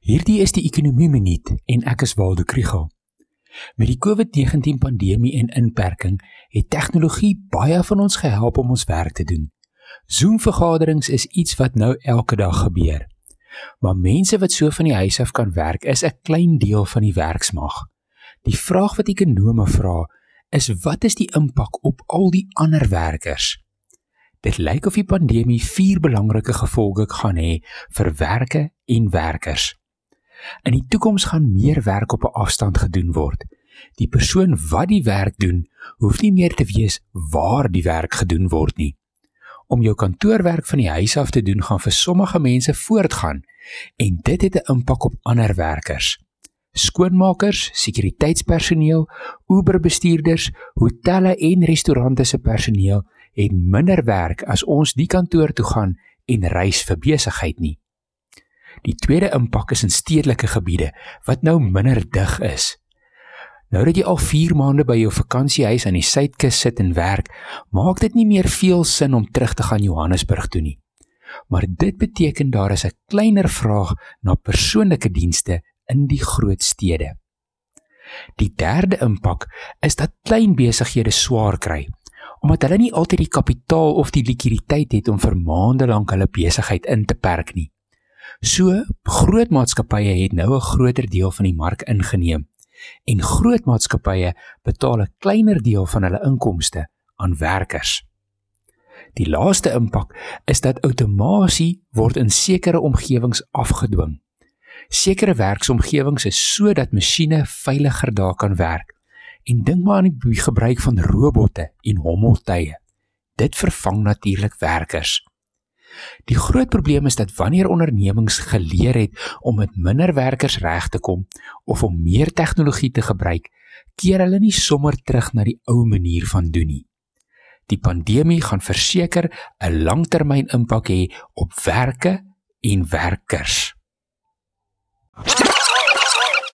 Hierdie is die ekonomie minuut en ek is Waldo Krugel. Met die COVID-19 pandemie en inperking het tegnologie baie van ons gehelp om ons werk te doen. Zoom-vergaderings is iets wat nou elke dag gebeur. Maar mense wat so van die huis af kan werk, is 'n klein deel van die werksmag. Die vraag wat ekonome vra, is wat is die impak op al die ander werkers? Dit lyk of die pandemie vier belangrike gevolge gaan hê vir werke en werkers. In die toekoms gaan meer werk op 'n afstand gedoen word. Die persoon wat die werk doen, hoef nie meer te weet waar die werk gedoen word nie. Om jou kantoorwerk van die huis af te doen gaan vir sommige mense voortgaan en dit het 'n impak op ander werkers. Skoonmakers, sekuriteitspersoneel, Uber-bestuurders, hotelle en restaurante se personeel het minder werk as ons die kantoor toe gaan en reis vir besigheid nie. Die tweede impak is in stedelike gebiede wat nou minder dig is. Nou dat jy al 4 maande by jou vakansiehuis aan die suidkus sit en werk, maak dit nie meer veel sin om terug te gaan Johannesburg toe nie. Maar dit beteken daar is 'n kleiner vraag na persoonlike dienste in die groot stede. Die derde impak is dat klein besighede swaar kry omdat hulle nie altyd die kapitaal of die likwiditeit het om vir maande lank hulle besigheid in te perk nie. So groot maatskappye het nou 'n groter deel van die mark ingeneem en groot maatskappye betaal 'n kleiner deel van hulle inkomste aan werkers. Die laaste impak is dat outomasie word in sekere omgewings afgedwing. Sekere werksomgewings is sodat masjiene veiliger daar kan werk. En dink maar aan die gebruik van robotte en hommeltuie. Dit vervang natuurlik werkers. Die groot probleem is dat wanneer ondernemings geleer het om met minder werkers reg te kom of om meer tegnologie te gebruik, keer hulle nie sommer terug na die ou manier van doen nie. Die pandemie gaan verseker 'n langtermyn impak hê op werke en werkers.